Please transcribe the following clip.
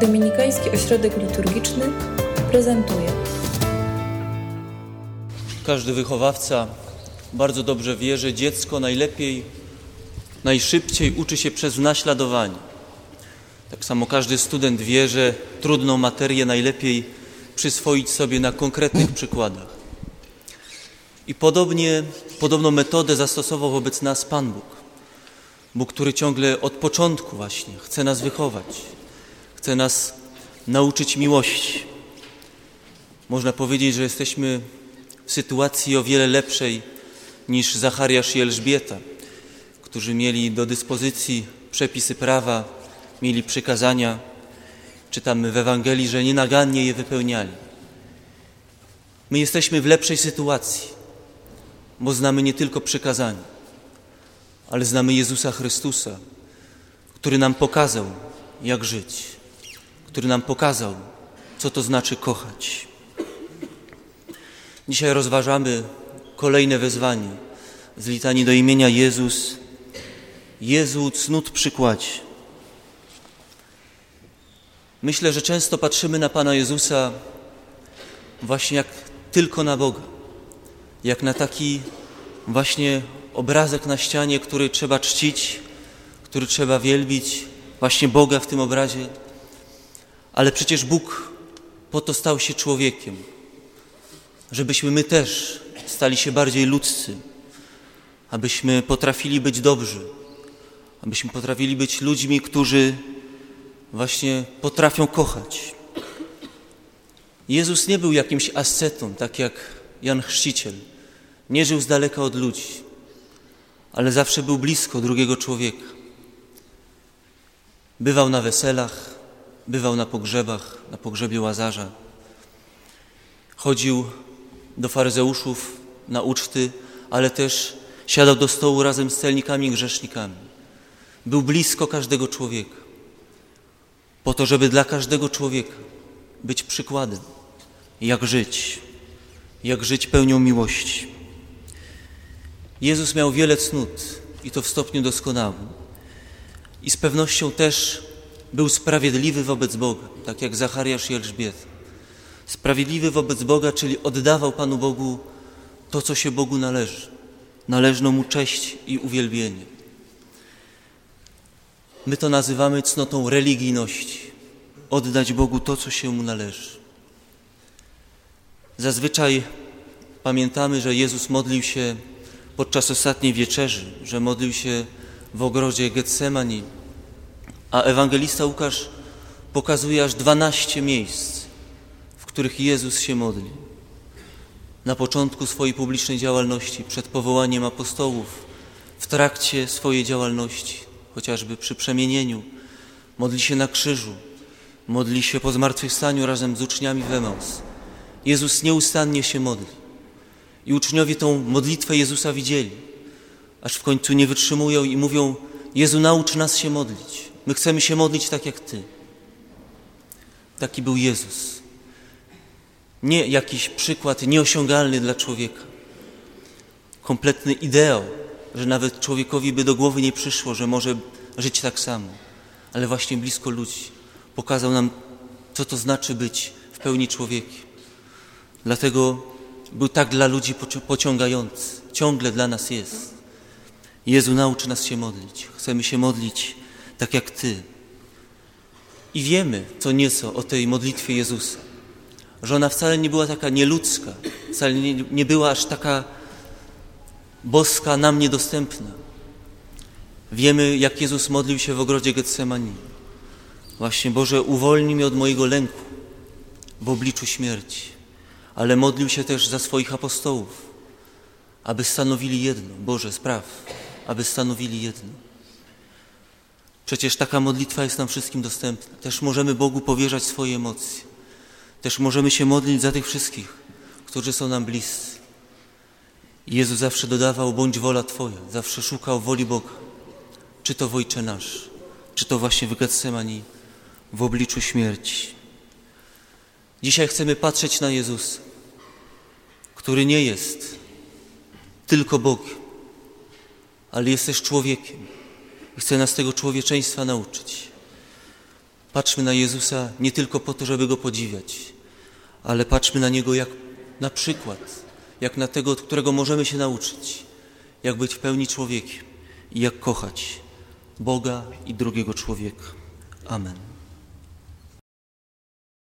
Dominikański Ośrodek Liturgiczny prezentuje. Każdy wychowawca bardzo dobrze wie, że dziecko najlepiej, najszybciej uczy się przez naśladowanie. Tak samo każdy student wie, że trudną materię najlepiej przyswoić sobie na konkretnych przykładach. I podobnie, podobną metodę zastosował wobec nas Pan Bóg. Bóg, który ciągle od początku właśnie chce nas wychować, chce nas nauczyć miłości. Można powiedzieć, że jesteśmy w sytuacji o wiele lepszej niż Zachariasz i Elżbieta, którzy mieli do dyspozycji przepisy prawa, mieli przykazania. Czytamy w Ewangelii, że nienagannie je wypełniali. My jesteśmy w lepszej sytuacji, bo znamy nie tylko przykazania, ale znamy Jezusa Chrystusa, który nam pokazał, jak żyć, który nam pokazał, co to znaczy kochać. Dzisiaj rozważamy kolejne wezwanie z litanii do imienia Jezus. Jezu, cnót przykładź. Myślę, że często patrzymy na Pana Jezusa właśnie jak tylko na Boga, jak na taki właśnie obrazek na ścianie, który trzeba czcić, który trzeba wielbić, właśnie Boga w tym obrazie. Ale przecież Bóg po to stał się człowiekiem, żebyśmy my też stali się bardziej ludzcy, abyśmy potrafili być dobrzy, abyśmy potrafili być ludźmi, którzy właśnie potrafią kochać. Jezus nie był jakimś ascetą, tak jak Jan Chrzciciel. Nie żył z daleka od ludzi, ale zawsze był blisko drugiego człowieka. Bywał na weselach, bywał na pogrzebach, na pogrzebie Łazarza. Chodził do faryzeuszów na uczty, ale też siadał do stołu razem z celnikami i grzesznikami. Był blisko każdego człowieka, po to, żeby dla każdego człowieka być przykładem, jak żyć, jak żyć pełnią miłości. Jezus miał wiele cnót i to w stopniu doskonałym. I z pewnością też był sprawiedliwy wobec Boga, tak jak Zachariasz i Elżbieta. Sprawiedliwy wobec Boga, czyli oddawał Panu Bogu to, co się Bogu należy. Należną Mu cześć i uwielbienie. My to nazywamy cnotą religijności. Oddać Bogu to, co się Mu należy. Zazwyczaj pamiętamy, że Jezus modlił się podczas ostatniej wieczerzy, że modlił się w ogrodzie Getsemani, a ewangelista Łukasz pokazuje aż 12 miejsc, w których Jezus się modli. Na początku swojej publicznej działalności, przed powołaniem apostołów, w trakcie swojej działalności, chociażby przy przemienieniu, modli się na krzyżu, modli się po zmartwychwstaniu razem z uczniami w Emaus. Jezus nieustannie się modli. I uczniowie tą modlitwę Jezusa widzieli, aż w końcu nie wytrzymują i mówią: Jezu, naucz nas się modlić. My chcemy się modlić tak jak Ty. Taki był Jezus. Nie jakiś przykład nieosiągalny dla człowieka. Kompletny ideał, że nawet człowiekowi by do głowy nie przyszło, że może żyć tak samo, ale właśnie blisko ludzi. Pokazał nam, co to znaczy być w pełni człowiekiem. Dlatego był tak dla ludzi pociągający. Ciągle dla nas jest. Jezu, naucz nas się modlić. Chcemy się modlić tak jak Ty. I wiemy co nieco o tej modlitwie Jezusa. Że ona wcale nie była taka nieludzka, wcale nie, nie była aż taka boska, nam niedostępna. Wiemy, jak Jezus modlił się w ogrodzie Getsemani. Właśnie, Boże, uwolnij mnie od mojego lęku w obliczu śmierci. Ale modlił się też za swoich apostołów, aby stanowili jedno. Boże, spraw, aby stanowili jedno. Przecież taka modlitwa jest nam wszystkim dostępna. Też możemy Bogu powierzać swoje emocje. Też możemy się modlić za tych wszystkich, którzy są nam bliscy. Jezus zawsze dodawał, bądź wola Twoja, zawsze szukał woli Boga. Czy to w Ojcze Nasz, czy to właśnie w Getsemani, w obliczu śmierci. Dzisiaj chcemy patrzeć na Jezusa, który nie jest tylko Bogiem, ale jest też człowiekiem chce nas tego człowieczeństwa nauczyć. Patrzmy na Jezusa nie tylko po to, żeby Go podziwiać, ale patrzmy na Niego jak na przykład, jak na tego, od którego możemy się nauczyć, jak być w pełni człowiekiem i jak kochać Boga i drugiego człowieka. Amen.